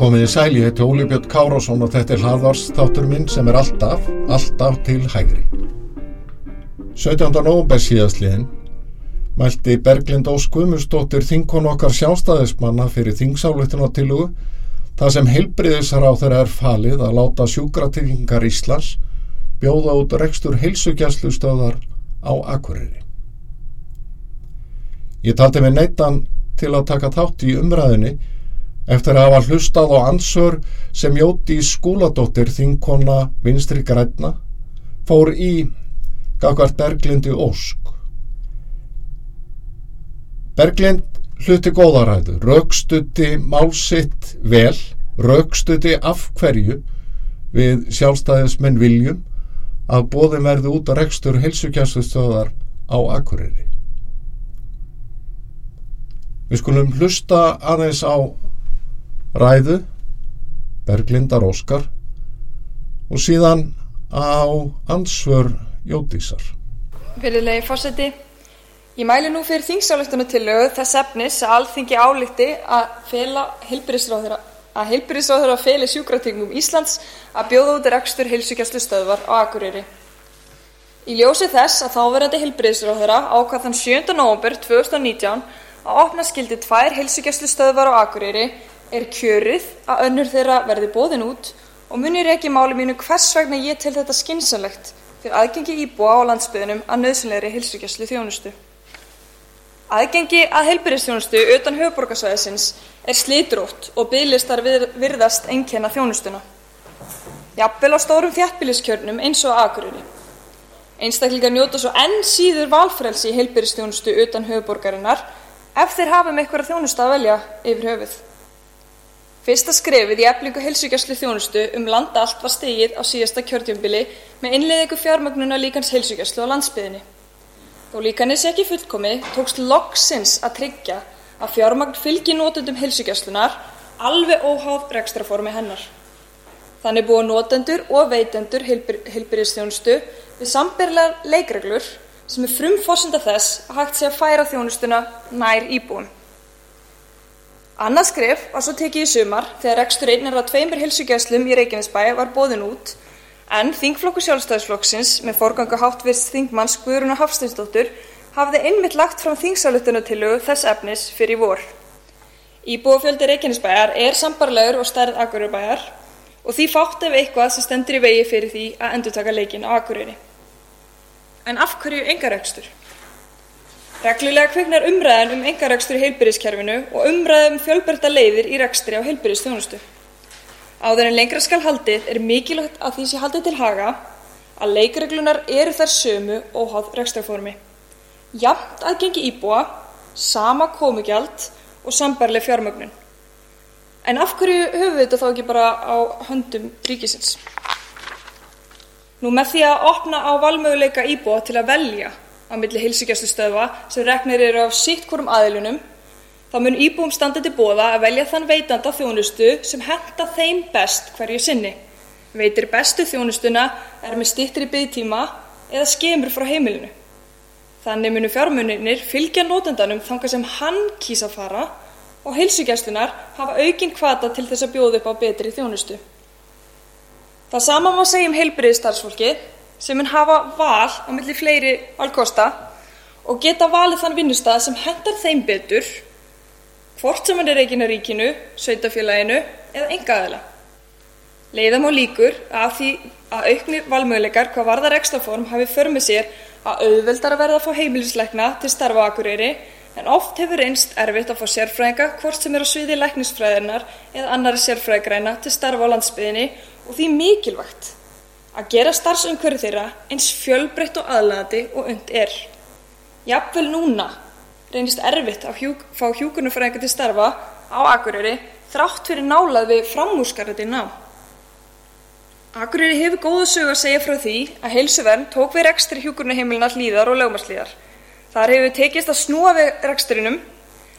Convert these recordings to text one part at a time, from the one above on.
Komið í sæli, ég heiti Óli Björn Kárásson og þetta er hlaðvars þáttur minn sem er alltaf, alltaf til hægri. 17. november síðastliðin mælti Berglind Ós Guðmundsdóttir þinkon okkar sjálfstæðismanna fyrir þingsálutunatillugu það sem heilbriðisar á þeirra er falið að láta sjúkratryggingar Íslands bjóða út rekstur heilsugjastlustöðar á Akureyri. Ég taldi mig neittan til að taka þátt í umræðinni eftir að hafa hlustað á ansör sem Jóti Skúladóttir þinkona vinstri græna fór í gagvart Berglindi Ósk. Berglind hluti góðaræðu, raukstutti málsitt vel, raukstutti af hverju við sjálfstæðismenn viljum að bóðum verði út að rekstur heilsukjæstustöðar á Akureyri. Við skulum hlusta aðeins á ræðu Berglindar Óskar og síðan á ansvör Jódísar. Virðulegi fórseti, ég mæli nú fyrir þingsáleiktunartillögu þess efnis að alþingi álíkti að fela heilbyrðisráðara að heilbyrðisráðara feli sjúkratingum Íslands að bjóða út rekstur heilsugjastlu stöðvar á Akureyri. Í ljósi þess að þáverandi heilbyrðisráðara ákvað þann 7. november 2019 að opna skildi tvær heilsugjastlu stöðvar á Akureyri er kjörið að önnur þeirra verði bóðin út og munir ekki máli mínu hvers vegna ég til þetta skinsanlegt fyrir aðgengi íbúa á landsbyðinum að nöðsynlegri heilsugjastlu þjónustu. Aðgengi að heilbyrðistjónustu utan höfuborgarsvæðisins er slítrótt og bygglistar virðast einkenna þjónustuna. Jafnvel á stórum þjættbíliskjörnum eins og Akureyri. Einstaklingar njóta svo enn síður valfrelsi í heilbyrðistjónustu utan höfuborgarinnar ef þeir hafa með eitthvað þjónustu að velja yfir höfuð. Fyrsta skrefið í eflingu heilsugjastlu þjónustu um landa allt var stegið á síðasta kjörtjömbili með innleiðingu fjármögnuna líkans heilsugjastlu á landsbyðinni. Þó líkanis ekki fullkomi tókst loksins að tryggja að fjármagn fylgi nótendum heilsugjastlunar alveg óháð rekstraformi hennar. Þannig búa nótendur og veitendur heilbyrðistjónustu við sambyrlegar leikreglur sem er frumforsenda þess að hægt sé að færa þjónustuna nær íbúum. Annað skref var svo tekið í sumar þegar rekstur einnir á tveimur heilsugjastlum í Reykjanesbæ var bóðin út en þingflokku sjálfstæðisflokksins með forgangu háttvirts þingmanns Guðruna Hafsteinsdóttur hafði einmitt lagt fram þingsálutunartillugu þess efnis fyrir vor. Íbúafjöldi Reykjanesbæjar er sambarlegur og stærð Akureybæjar og því fátt ef eitthvað sem stendur í vegi fyrir því að endurtaka leikin á Akureyri. En af hverju engarekstur? Reglulega kviknar umræðan um engarekstur í heilbyrðiskerfinu og umræðan um fjölbreytta leiðir í rekstri á heilbyrðistjónustu. Áður en lengra skal haldið er mikilvægt að því sé haldið til haga að leikreglunar eru þær sömu óháð rekstraformi. Jamt aðgengi íbúa, sama komugjald og sambarleg fjármögnun. En af hverju höfum við þetta þá ekki bara á höndum ríkisins? Nú með því að opna á valmöguleika íbúa til að velja á milli heilsugjastustöðva sem reknir eru af sitt hvorum aðilunum, þá mun íbúum standa til bóða að velja þann veitanda þjónustu sem henta þeim best hverju sinni. Veitir bestu þjónustuna er með stittir í byggtíma eða skemur frá heimilinu. Þannig munu fjármunirnir fylgja nótendanum þanga sem hann kýsa fara og heilsugjaslunar hafa aukinn kvata til þess að bjóða upp á betri þjónustu. Það sama má segja um heilbriðstarfsfólki sem mun hafa val á milli fleiri valkosta og geta valið þann vinnustað sem hendar þeim betur hvort sem hann er reygin að ríkinu, sveitafélaginu eða engaðila. Leiðam á líkur að því að aukni valmöguleikar hvað varðar ekstraform hafi för með sér að auðveldar að verða að fá heimilisleikna til starfa akureyri en oft hefur einst erfitt að fá sérfræðinga hvort sem er á sviði læknisfræðinar eða annari sérfræðigræna til starfa á landsbyðinni og því mikilvægt að gera starfsumhverju þeirra eins fjölbreytt og aðlæðandi og und er. Jafnvel núna reynist erfitt að hjúk, fá hjúkurnufræðingar til starfa á Akureyri þrátt fyrir nálað við framúrskarandi ná. Akureyri hefur góða sög að segja frá því að heilsuvernd tók við rekstri hjúkurnuheimilina hlýðar og lögmarslíðar. Þar hefur tekist að snúa við rekstrinum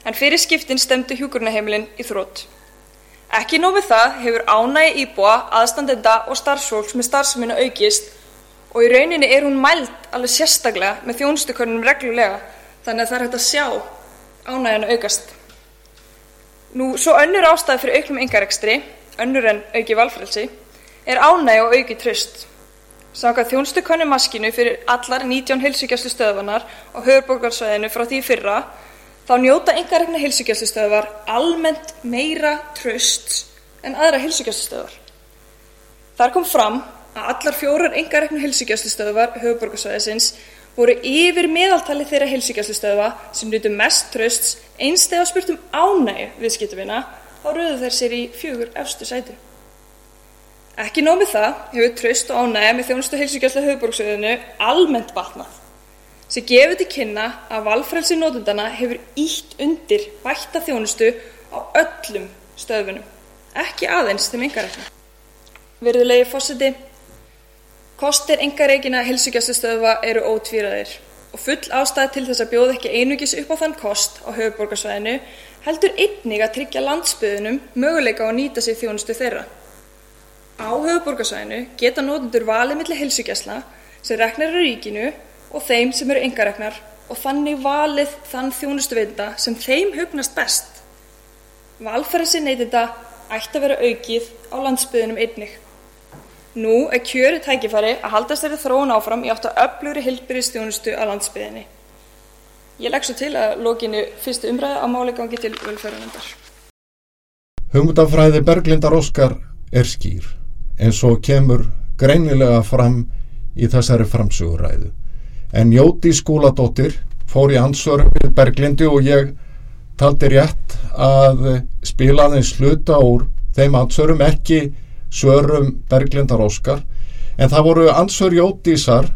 en fyrir skiptin stemdi hjúkurnuheimilin í þrótt. Ekki nófið það hefur ánægi íbúa, aðstandenda og starfsfólks með starfseminu aukist og í rauninni er hún mælt alveg sérstaklega með þjónustukörnum reglulega þannig að það er hægt að sjá ánæginu aukast. Nú, svo önnur ástæði fyrir auknum engarekstri, önnur en auki valfrelsi, er ánæg og auki tröst. Sanga þjónstu konu maskinu fyrir allar 19 heilsugjastlu stöðvanar á höfurborgarsvæðinu frá því fyrra, þá njóta engarekna heilsugjastlu stöðvar almennt meira tröst en aðra heilsugjastlu stöðvar. Þar kom fram að allar fjórar engareknu heilsugjastlu stöðvar höfurborgarsvæðisins voru yfir meðaltali þeirra heilsugjastlustöðva sem nutu mest trösts eins þegar spurt um ánægju viðskiptavina þá röðu þeir sér í fjögur efstu sæti. Ekki nómið það hefur tröst og ánægja með þjónustu heilsugjastlu höfuborgsöðinu almennt batnað sem gefur til kynna að valfrelsi nótundana hefur ítt undir bætta þjónustu á öllum stöðfunum, ekki aðeins þeim engarekna. Verðulegi fósiti, Kostir engareikina heilsugjastustöðva eru ótvíraðir og full ástæð til þess að bjóða ekki einugis upp á þann kost á höfuborgarsvæðinu heldur einnig að tryggja landsbyðunum möguleika á að nýta sér þjónustu þeirra. Á höfuborgarsvæðinu geta nótundur valið millir heilsugjasla sem reknar eru ríkinu og þeim sem eru engareknar og þannig valið þann þjónustu veita sem þeim hugnast best. Valfæra neytinda ætti að vera aukið á landsbyðunum einnig. Nú er kjörið tækifæri að haldast þeirri þróun áfram í átt að öflugri heilbrigðisþjónustu á landsbyggðinni. Ég legg svo til að lokinu fyrstu umræði á máli gangi til velferðarnendar. Hugmyndafræði Berglindar Óskar er skýr en svo kemur greinilega fram í þessari framsuguræðu. En Jóti skóladóttir fór í ansvar við Berglindi og ég taldi rétt að spila þeim sluta úr þeim ansvarum ekki svörum Berglindar Óskar en það voru ansvör Jótísar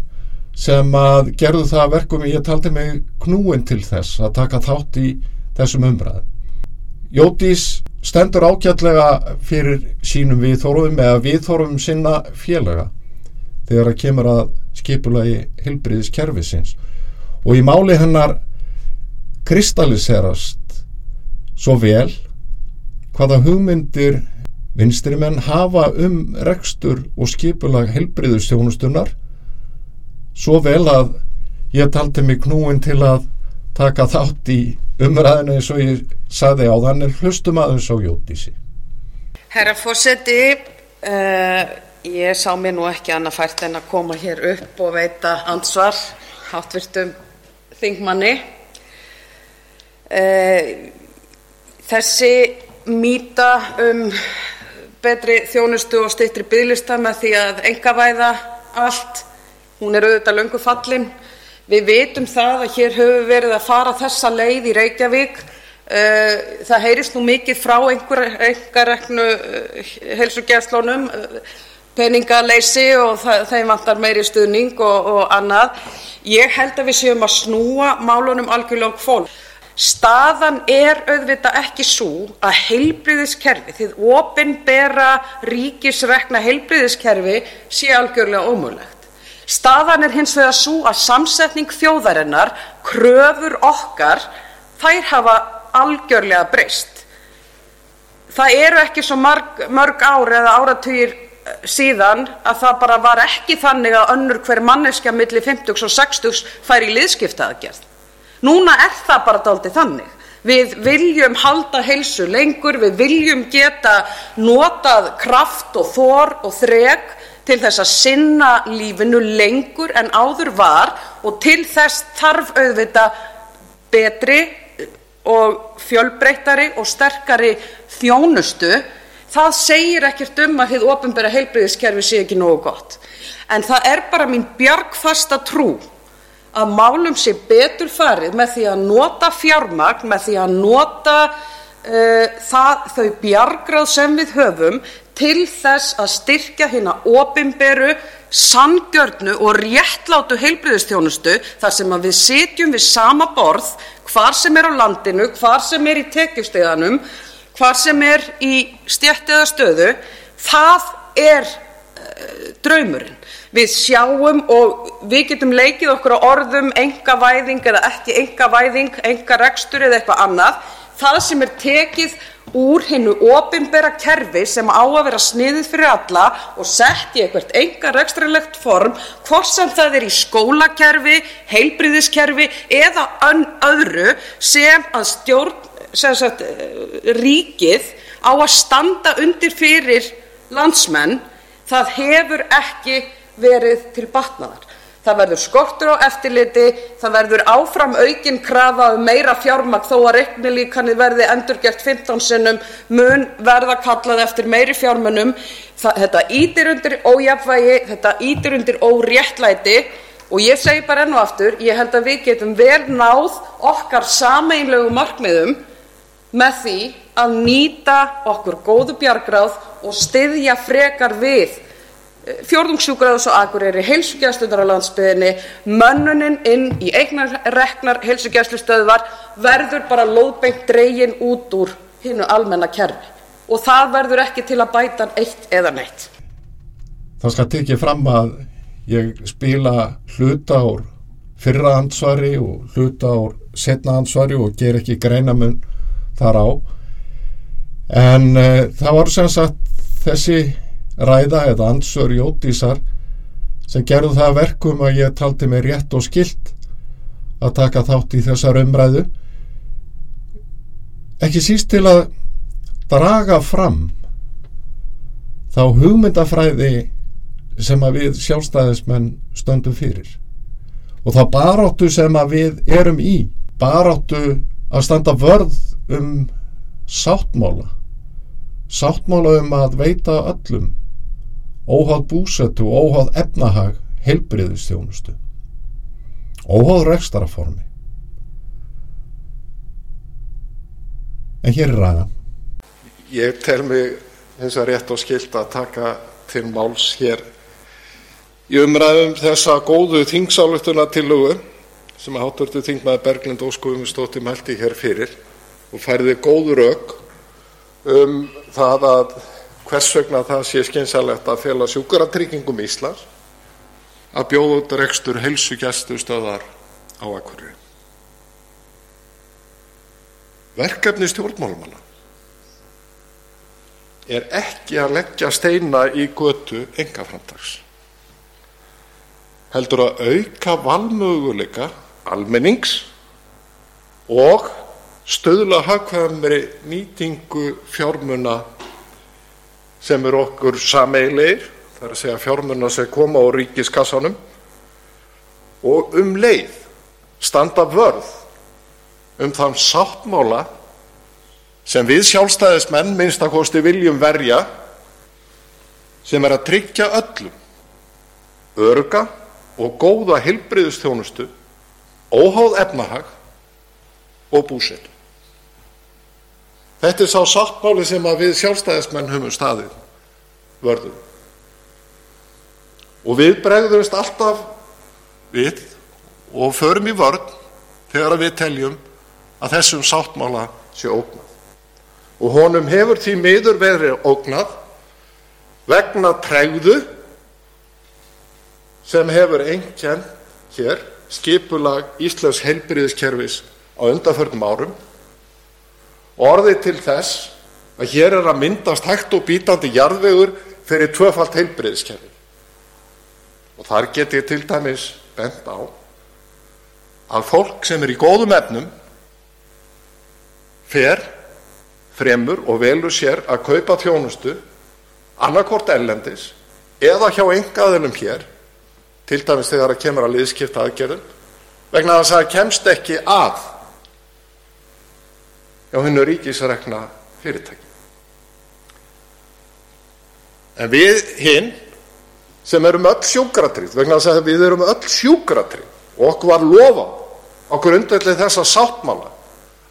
sem að gerðu það verkum ég taldi mig knúin til þess að taka þátt í þessum umræðum. Jótís stendur ágætlega fyrir sínum viðþórum eða viðþórum sinna félaga þegar að kemur að skipulagi hilbriðiskerfisins og í máli hennar kristalliserast svo vel hvaða hugmyndir Vinstri menn hafa um rekstur og skipulag helbriðustjónustunar svo vel að ég taldi mig knúin til að taka þátt í umræðinu eins og ég saði á þannig hlustum aðeins á Jótísi. Herra Fossetti, uh, eh, ég sá mér nú ekki annað fært en að koma hér upp og veita ansvar hátvirtum þingmanni. Uh, þessi mýta um betri þjónustu og styttri bygglista með því að engavæða allt. Hún er auðvitað löngu fallin. Við vitum það að hér höfum verið að fara þessa leið í Reykjavík. Eh, það heyrist nú mikið frá einhverreknu eh, heilsugjæðslónum, peningaleysi og þeim vantar meiri stuðning og, og annað. Ég held að við séum að snúa málunum algjörlega fólk. Staðan er auðvitað ekki svo að heilbriðiskerfi, því opinbera ríkisrekna heilbriðiskerfi sé algjörlega ómögulegt. Staðan er hins vegar svo að samsetning þjóðarinnar, kröfur okkar, þær hafa algjörlega breyst. Það eru ekki svo marg, mörg ár eða áratugir síðan að það bara var ekki þannig að önnur hver manneskja millir 50 og 60 fær í liðskiptaðagerð. Núna er það bara dálítið þannig. Við viljum halda heilsu lengur, við viljum geta notað kraft og þor og þrek til þess að sinna lífinu lengur en áður var og til þess þarf auðvita betri og fjölbreyttari og sterkari þjónustu. Það segir ekkert um að þið ofinbæra heilbreyðiskerfi sé ekki nógu gott. En það er bara mín bjargfasta trú að málum sé betur farið með því að nota fjármagn, með því að nota uh, það, þau bjargráð sem við höfum til þess að styrkja hérna opimberu, sangjörnu og réttlátu heilbriðistjónustu þar sem við sitjum við sama borð hvar sem er á landinu, hvar sem er í tekjusteganum, hvar sem er í stjætti eða stöðu, það er uh, draumurinn. Við sjáum og við getum leikið okkur á orðum engavæðing eða ekki engavæðing, engarekstur eða eitthvað annað. Það sem er tekið úr hinnu opinbera kerfi sem á að vera sniðið fyrir alla og sett í eitthvað engarekstrilegt form, hvort sem það er í skólakerfi, heilbriðiskerfi eða öðru sem að stjórn sagt, ríkið á að standa undir fyrir landsmenn, það hefur ekki verið til batnaðar. Það verður skortur á eftirliti, það verður áfram aukin krafa um meira fjármagn þó að reiknilíkanið verði endurgert 15 sinnum, mun verða kallað eftir meiri fjármunum. Þetta ítir undir ójafnvægi, þetta ítir undir óréttlæti og ég segi bara enn og aftur, ég held að við getum vel náð okkar sameinlegu markmiðum með því að nýta okkur góðu bjargráð og styðja frekar við fjórðungssjúkrahús á Akureyri, heilsugæslunar á landsbyggðinni, mönnunin inn í eignarreknar heilsugæslustöðvar verður bara lóðbeint dregin út úr hinnu almenna kerfi og það verður ekki til að bæta eitt eða neitt. Það skal tekið fram að ég spila hluta úr fyrra ansvari og hluta úr setna ansvari og ger ekki greinamun þar á. En uh, það var sem sagt þessi ræða eða ansör Jótísar sem gerðu það verkum að ég taldi mig rétt og skilt að taka þátt í þessar umræðu. Ekki síst til að draga fram þá hugmyndafræði sem að við sjálfstæðismenn stöndum fyrir. Og þá baráttu sem að við erum í baráttu að standa vörð um sáttmála. Sáttmála um að veita öllum óháð búsettu og óháð efnahag heilbriðustjónustu óháð rekstaraformi en hér er ræðan. Ég tel mig hins að rétt og skilt að taka til máls hér í umræðum þessa góðu þingsáluftuna tillögu sem að háturðu þingmaði Berglind Óskúfumistóttir mælti hér fyrir og færði góður auk um það að hvers vegna það sé skynsalegt að fela sjúkaratryggingum Íslands að bjóða út rekstur heilsugjæstu stöðar á Akureyri. Verkefni stjórnmálumanna er ekki að leggja steina í götu engaframtags. Heldur að auka valmöguleika almennings og stöðla hagkvæmri nýtingu fjármuna sem eru okkur sameilegir, það er að segja fjármunna sem koma á ríkiskassanum og um leið standa vörð um þann sáttmála sem við sjálfstæðismenn minnstakosti viljum verja sem er að tryggja öllum örga og góða hilbriðustjónustu óháð efnahag og búsetu. Þetta er sá sáttmáli sem við sjálfstæðismenn höfum staðið vörðum. Og við bregðumst alltaf við og förum í vörð þegar við teljum að þessum sáttmála sé ógnað. Og honum hefur því miður verið ógnað vegna tregðu sem hefur einnkjent hér skipulag Íslands heilbyrðiskerfis á undanförnum árum orðið til þess að hér er að myndast hægt og bítandi jarðvegur fyrir tvöfalt heilbyrðiskerfi. Og þar get ég til dæmis bent á að fólk sem er í góðum efnum fer fremur og velur sér að kaupa þjónustu annarkort ellendis eða hjá engaðunum hér til dæmis þegar það kemur að liðskipta aðgerðum vegna þess að það kemst ekki að hjá hennu ríkisrekna fyrirtæki. En við hinn sem erum öll sjúkratrið, vegna þess að við erum öll sjúkratrið og okkur var lofa okkur undarlega þessa sáttmála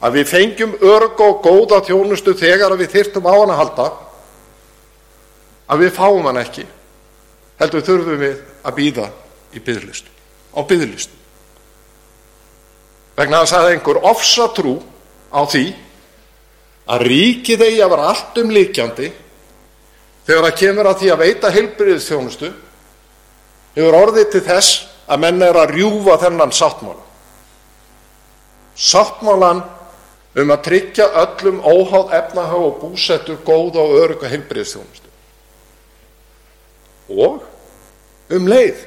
að við fengjum örg og góða þjónustu þegar við þyrtum á hann að halda að við fáum hann ekki heldur þurfum við að býða í byggðlistu á byggðlistu vegna þess að einhver ofsa trú á því að ríkið eigi að vera allt um líkjandi þegar það kemur að því að veita heilbyrðisþjónustu hefur orðið til þess að menn er að rjúfa þennan sáttmála. Sáttmálan um að tryggja öllum óháð efnahag og búsettu góða og öruga heilbyrðisþjónustu. Og um leið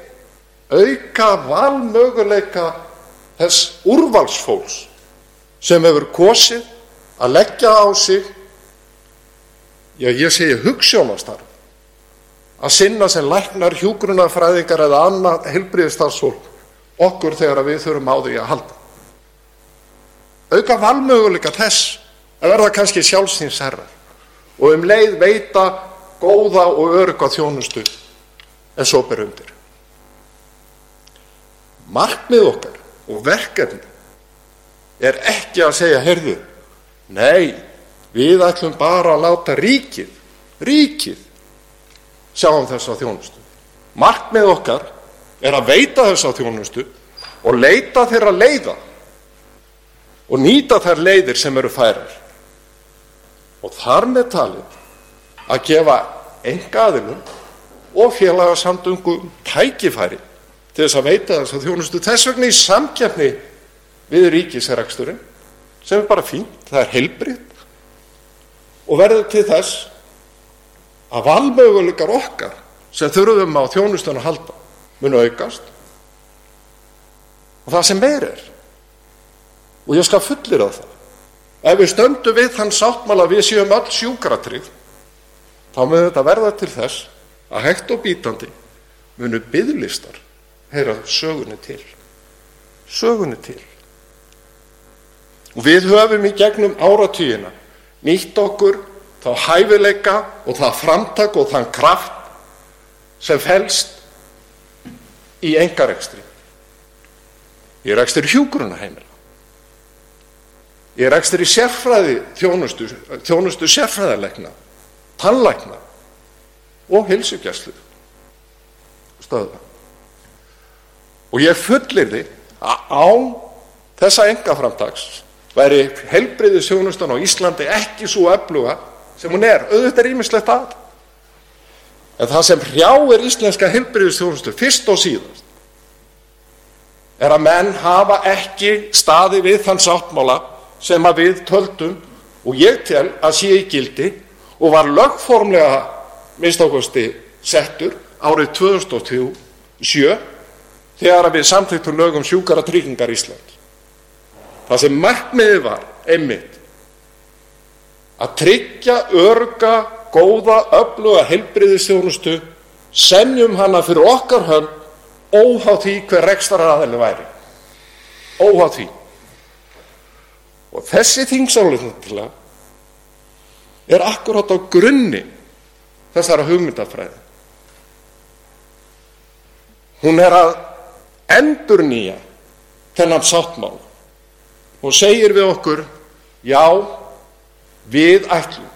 auka valmöguleika þess úrvalsfólks sem hefur kosið að leggja á sig, já ég segi hugssjónastarf, að sinna sem læknar, hjúgrunafræðingar eða annað helbriðistarsfólk okkur þegar við þurfum á því að halda. Auka valmöguleika þess að verða kannski sjálfsýnsherrar og um leið veita góða og öruga þjónustu en svo ber undir. Markmið okkar og verkefni er ekki að segja, heyrðu, nei, við ætlum bara að láta ríkið, ríkið, sjá um þessa þjónustu. Markmið okkar er að veita þessa þjónustu og leita þeirra leiða og nýta þær leiðir sem eru færar. Og þar með talið að gefa enga aðilum og félagasamdungum tækifæri til þess að veita þess að þjónustu þess vegna í samkjafni við ríkisreksturinn sem er bara fínt, það er heilbritt og verður til þess að valmöguleikar okkar sem þurfum á þjónustun að halda munu aukast. Og það sem meir er og ég skal fullir á það ef við stöndum við þann sáttmála við séum öll sjúkratrygg þá mun þetta verða til þess að hægt og bítandi munu byðlistar heyra sögunni til. Sögunni til við höfum í gegnum áratýjina nýtt okkur þá hæfileika og það framtak og þann kraft sem felst í engarekstri í rekstri hjúgrunaheimila í rekstri sérfræði þjónustu, þjónustu sérfræðilegna tannlækna og hilsugjæslu stöða og ég fullir því að án þessa engaframtags væri helbriðisjónustan á Íslandi ekki svo öfluga sem hún er, auðvitað er ímislegt að en það sem hrjáir íslenska helbriðisjónustu fyrst og síðast er að menn hafa ekki staði við þann sáttmála sem að við töldum og ég tel að sé í gildi og var lögformlega minnst ákvæmsti settur árið 2007 þegar við samþýttum lögum sjúkara tryggingar Ísland. Það sem markmiði var einmitt að tryggja örga, góða, öfluga heilbriðistjónustu semjum hana fyrir okkar hönd óháð því hver rekstarar aðeins væri. Óháð því. Og þessi þingsálega er akkurát á grunni þessara hugmyndafræði. Hún er að endur nýja þennan sáttmál og segir við okkur, já, við ætlum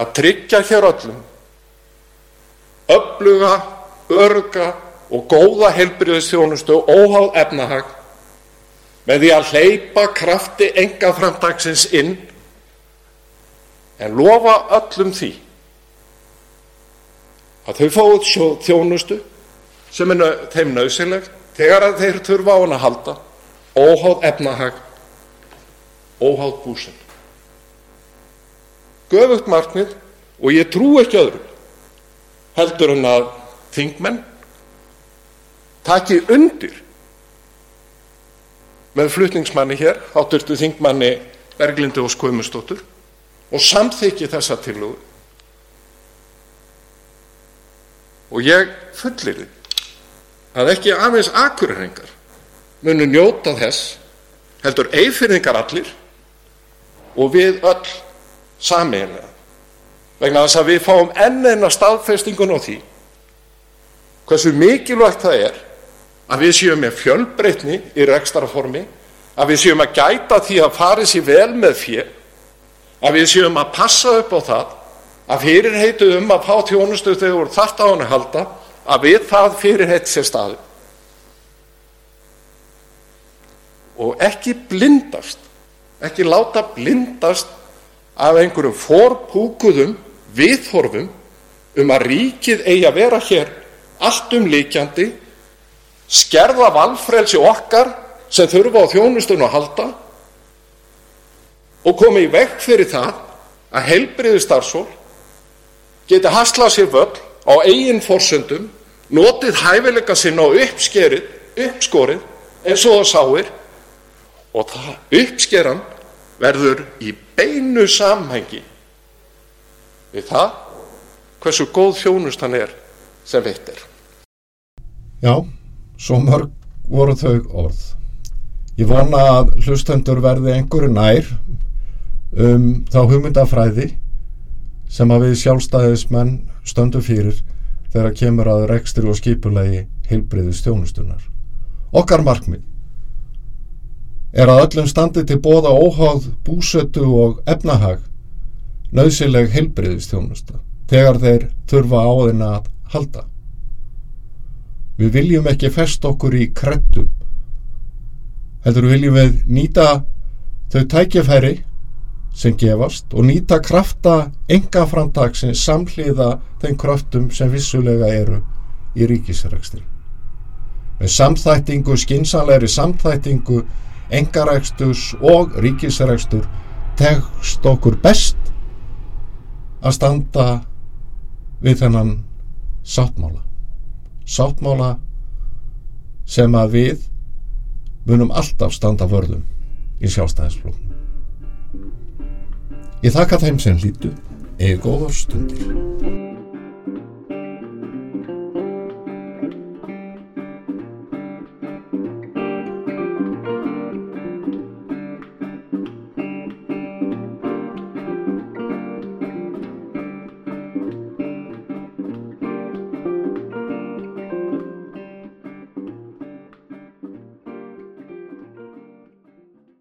að tryggja hér öllum öfluga, örga og góða heilbriðistjónustu og óháð efnahag með því að hleypa krafti enga framdagsins inn en lofa öllum því að þau fáið þjónustu sem er þeim nöðsynleg þegar þeir þurfa á hann að halda óháð efnahag óháð búsinn göfugt markmið og ég trú ekki öðru heldur en að þingmenn taki undir með flutningsmanni hér, átturtu þingmanni Berglindi og Skvömmustóttur og samþykji þessa tillögu. Og ég fullir því að ekki aðeins akureyringar munu njóta þess heldur eifyrningar allir og við öll sameiginlega. Vegna þess að við fáum enn enna staðfestingun á því hversu mikilvægt það er að við séum með fjölbreytni í rekstaraformi að við séum að gæta því að farið sér vel með fér að við séum að passa upp á það að fyrirheitu um að fá þjónustu þegar þart á hann að halda að við það fyrirheit sér staði og ekki blindast ekki láta blindast af einhverjum forpúkuðum viðhorfum um að ríkið eigi að vera hér allt um líkjandi skerða valfrelsi okkar sem þurfa á þjónustunum að halda og koma í vekk fyrir það að heilbriði starfsól geti haslað sér völl á eigin forsöndum, notið hæfileika sinna og uppskerið, uppskorið eins og það sáir. Og það uppskeran verður í beinu samhengi við það hversu góð þjónustan er sem veitt er. Já, svo mörg voru þau orð. Ég vona að hlustendur verði einhverju nær um þá hugmyndafræði sem að við sjálfstæðismenn stöndum fyrir þegar kemur að rekstri og skipulegi heilbriðu stjónustunar. Okkar markmið er að öllum standi til bóða óháð, búsötu og efnahag nöðsileg heilbriðistjónusta þegar þeir þurfa á þeirna að halda. Við viljum ekki fest okkur í kreddum heldur viljum við nýta þau tækifæri sem gefast og nýta krafta enga framtagsins samhliða þeim kraftum sem vissulega eru í ríkisrækstri. Með samþættingu, skinsanlegri samþættingu, engaræksturs og ríkisrækstur tegst okkur best að standa við þennan sáttmála. Sáttmála sem að við munum alltaf standa vörðum í sjálfstæðisflóknum. Ég þakka þeim sem hlýtu eða góðar stundir.